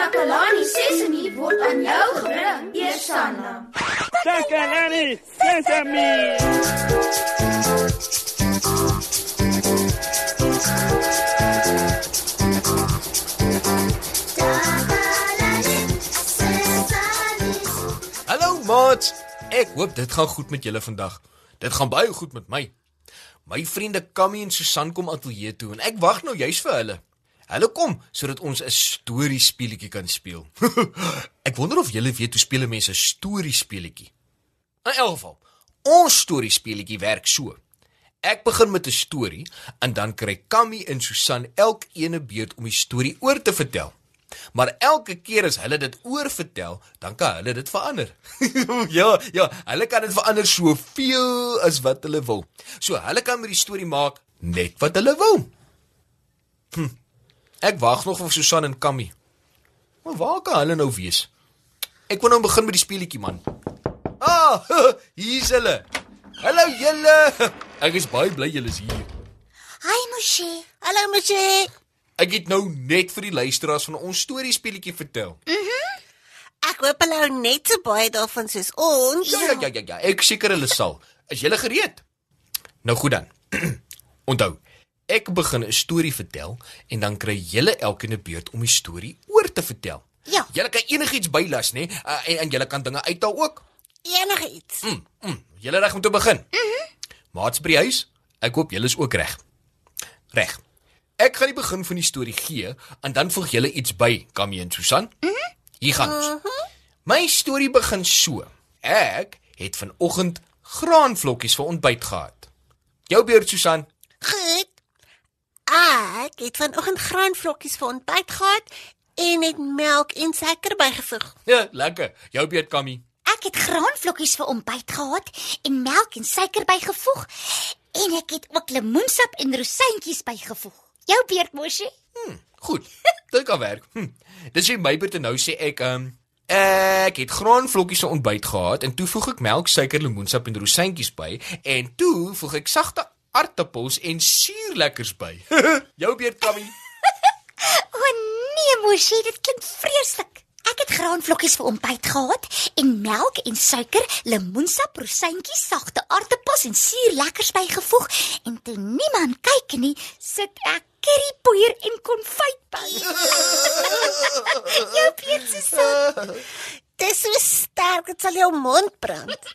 Takalani Sesemi word aan jou gebring, Eersanna. Takalani Sesemi. Hallo maat. Ek hoop dit gaan goed met julle vandag. Dit gaan baie goed met my. My vriende Kammy en Susan kom ateljee toe en ek wag nou juis vir hulle. Hulle kom sodat ons 'n storie speletjie kan speel. ek wonder of julle weet hoe speel mense 'n storie speletjie. In elk geval, ons storie speletjie werk so. Ek begin met 'n storie en dan kry Kammy en Susan elkeen 'n beurt om die storie oor te vertel. Maar elke keer as hulle dit oorvertel, dan kan hulle dit verander. ja, ja, hulle kan dit verander soveel as wat hulle wil. So hulle kan met die storie maak net wat hulle wil. Hm. Ek wag nog vir Susan en Kammy. Maar waar kan hulle nou wees? Ek wil nou begin met die speletjie man. Ah, hier's hulle. Hallo julle. Ek is baie bly julle is hier. Hi Moshi. Hallo Moshi. Ek het nou net vir die luisteraars van ons storie speletjie vertel. Ek hoop hulle hou net so baie daarvan soos ons. Ja ja ja ja, ja. ek seker hulle sal. Is julle gereed? Nou goed dan. Onthou, ek begin 'n storie vertel en dan kry julle elkeen 'n beurt om die storie oor te vertel. Ja. Julle kan enigiets bylas, nê? Uh, en en julle kan dinge uithaal ook. Enige iets. Mm, mm. Julle reg om te begin? Mhm. Mm Maats by die huis? Ek hoop julle is ook reg. Reg. Ek gaan die begin van die storie gee en dan voeg julle iets by, Kamie en Susan. Mhm. Mm Hier gaan ons. Mm My storie begin so. Ek het vanoggend graanvlokkies vir ontbyt gehad. Jou beurt, Susan. Ek het vanoggend graanvlokkies vir ontbyt gehad en het melk en suiker bygevoeg. Ja, lekker. Jou beurt, Kamie. Ek het graanvlokkies vir ontbyt gehad en melk en suiker bygevoeg en ek het ook lemoensap en rosientjies bygevoeg. Jou beurt, Moshi. Hm, goed. Dit kan werk. Hm. Dis jy my beurt en nou sê ek ehm um, ek het graanvlokkies vir ontbyt gehad en toe voeg ek melk, suiker, lemoensap en rosientjies by en toe voeg ek sagte aartappels en suurlekkers by. Jou beurt, Kamie. O nee, Moshi, dit klink vreeslik. Ek het graanvlokkies vir ontbyt gehad en melk en suiker, lemoensap, rosientjies, sagte aartappels en suurlekkers bygevoeg en toe niemand kyk nie, sit ek currypoeier en konfyt by. Jou beurt, Susan. Dis so sterk, dit sal jou mond brand.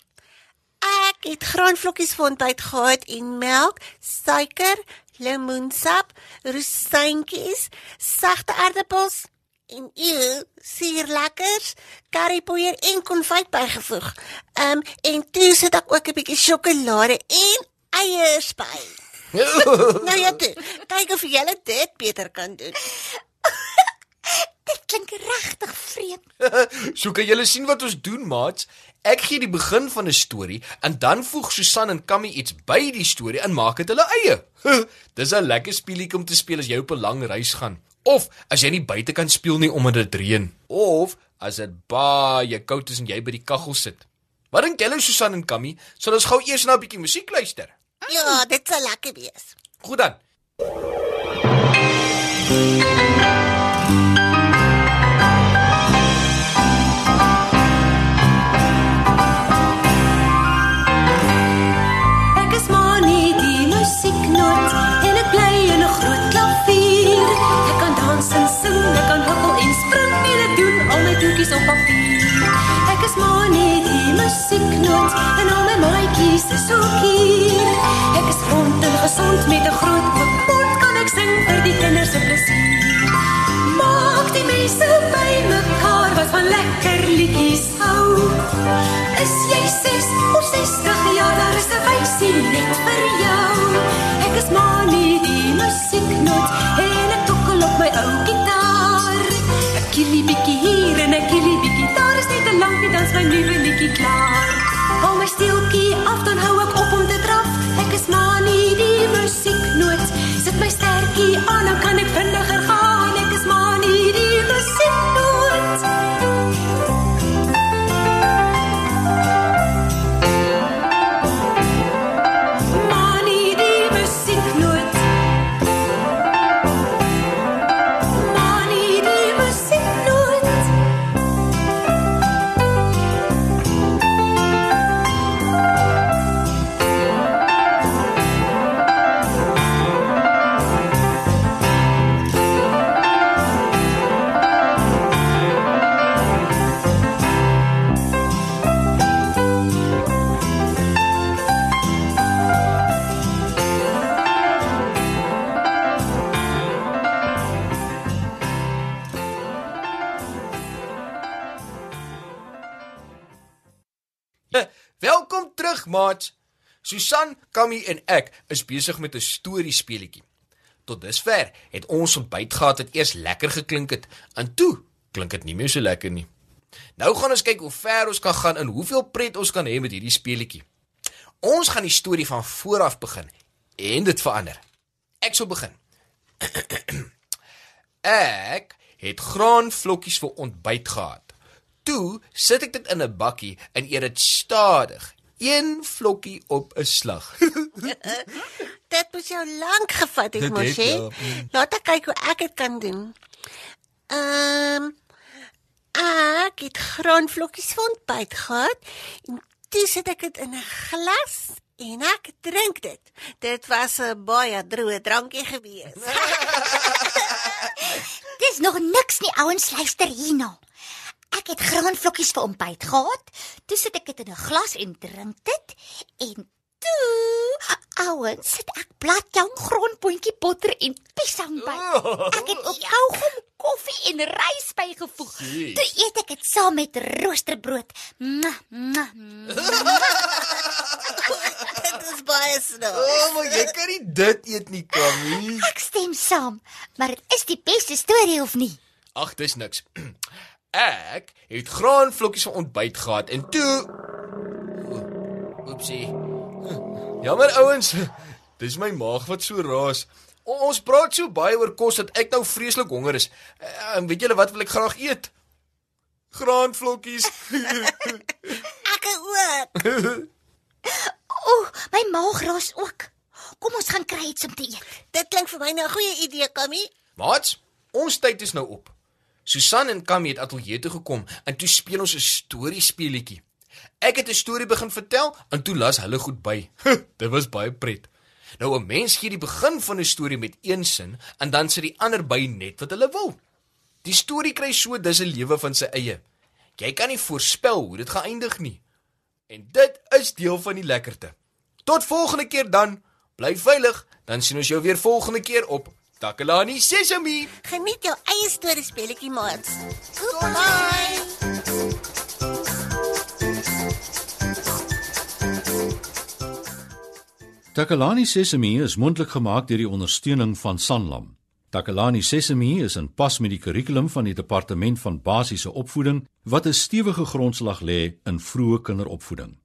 Ek het graanvlokkies vir ontbyt gehad en melk, suiker, lemoensap, rosientjies, sagte aardappels en eeu suurlekkers, currypoeier en konfyt bygevoeg. Ehm um, en toe sit ek ook 'n bietjie sjokolade en eiers by. nou ja, toe, kyk of jy dit beter kan doen. Dit klink regtig vreemd. so kan julle sien wat ons doen, maats. Ek gee die begin van 'n storie en dan voeg Susan en Kammy iets by die storie en maak dit hulle eie. Dis 'n lekker speelietjie om te speel as jy op 'n lang reis gaan of as jy nie buite kan speel nie omdat dit reën of as dit baie koud is en jy by die kaggel sit. Wat dink julle Susan en Kammy? Sal ons gou eers na 'n bietjie musiek luister? Ja, dit sal lekker wees. Goed dan. Ek kan hoppel en spring en ek doen al my toetjies op papier. Ek is maar nie die musieknoot en al my maatjies is ook hier. Ek is rond en gesond met 'n groot oop mond kan ek sing vir die kinders se plesier. Maak die mense by mekaar wat van lekker liedjies hou. Is jy 6 of 60 jaar, daar is 'n wysie net vir jou. Ek is maar nie die musieknoot en maat. Susan, Kammy en ek is besig met 'n storiespeletjie. Tot dusver het ons ontbyt gehad wat eers lekker geklink het, en toe klink dit nie meer so lekker nie. Nou gaan ons kyk hoe ver ons kan gaan en hoeveel pret ons kan hê met hierdie speletjie. Ons gaan die storie van voor af begin en dit verander. Ek sal begin. ek het graanvlokkies vir ontbyt gehad. Toe sit ek dit in 'n bakkie en eet dit stadig, een vlokkie op 'n slag. Dit moes jou lank gevat het, mos hè? Laat ek kyk hoe ek dit kan doen. Ehm ek het graanvlokkies van ontbyt gehad en toe sit ek dit in 'n glas en ek drink dit. Dit was 'n baie droë drankie gewees. Dis nog niks nie, ouens, luister hierna. Ek het graanvlokkies vir ontbyt gehad. Toe sit ek dit in 'n glas en drink dit en toe, ouens, sit ek bladjang grondboontjie botter en piesang by. Ek het ook kaugom, koffie en rys bygevoeg. Toe eet ek dit saam met roosterbrood. Mwah, mwah, mwah. dit is baie snaaks. O, oh, maar jy kan nie dit eet nie, Kammy. Ek stem saam, maar dit is die beste storie of nie? Ag, dis niks. Ek het graanvlokkies vir ontbyt gehad en toe Oepsie. Jammer ouens. Dis my maag wat so raas. O, ons praat so baie oor kos dat ek nou vreeslik honger is. Eh, En weet julle wat wil ek graag eet? Graanvlokkies. Ek ook. O, my maag raas ook. Kom ons gaan kry iets om te eet. Dit klink vir my nou 'n goeie idee, Kammy. Maats, ons tyd is nou op. Susan en Kammy het ateljee toe gekom en toe speel ons 'n storiespeletjie. Ek het 'n storie begin vertel en toe las hulle goed by. Dit was baie pret. Nou 'n mens gee die begin van 'n storie met een sin en dan sit die ander by net wat hulle wil. Die storie kry so dis 'n lewe van sy eie. Jy kan nie voorspel hoe dit gaan eindig nie. En dit is deel van die lekkerte. Tot volgende keer dan. Bly veilig, dan sien ons jou weer volgende keer op Takalani Sesemi. Geniet jou eie storiespeletjie, maats. Goodbye. Takalani Sesemi is mondelik gemaak deur die ondersteuning van Sanlam. Takalani Sesemi is in pas met die kurrikulum van die Departement van Basiese Opvoeding wat 'n stewige grondslag lê in vroeë kinderopvoeding.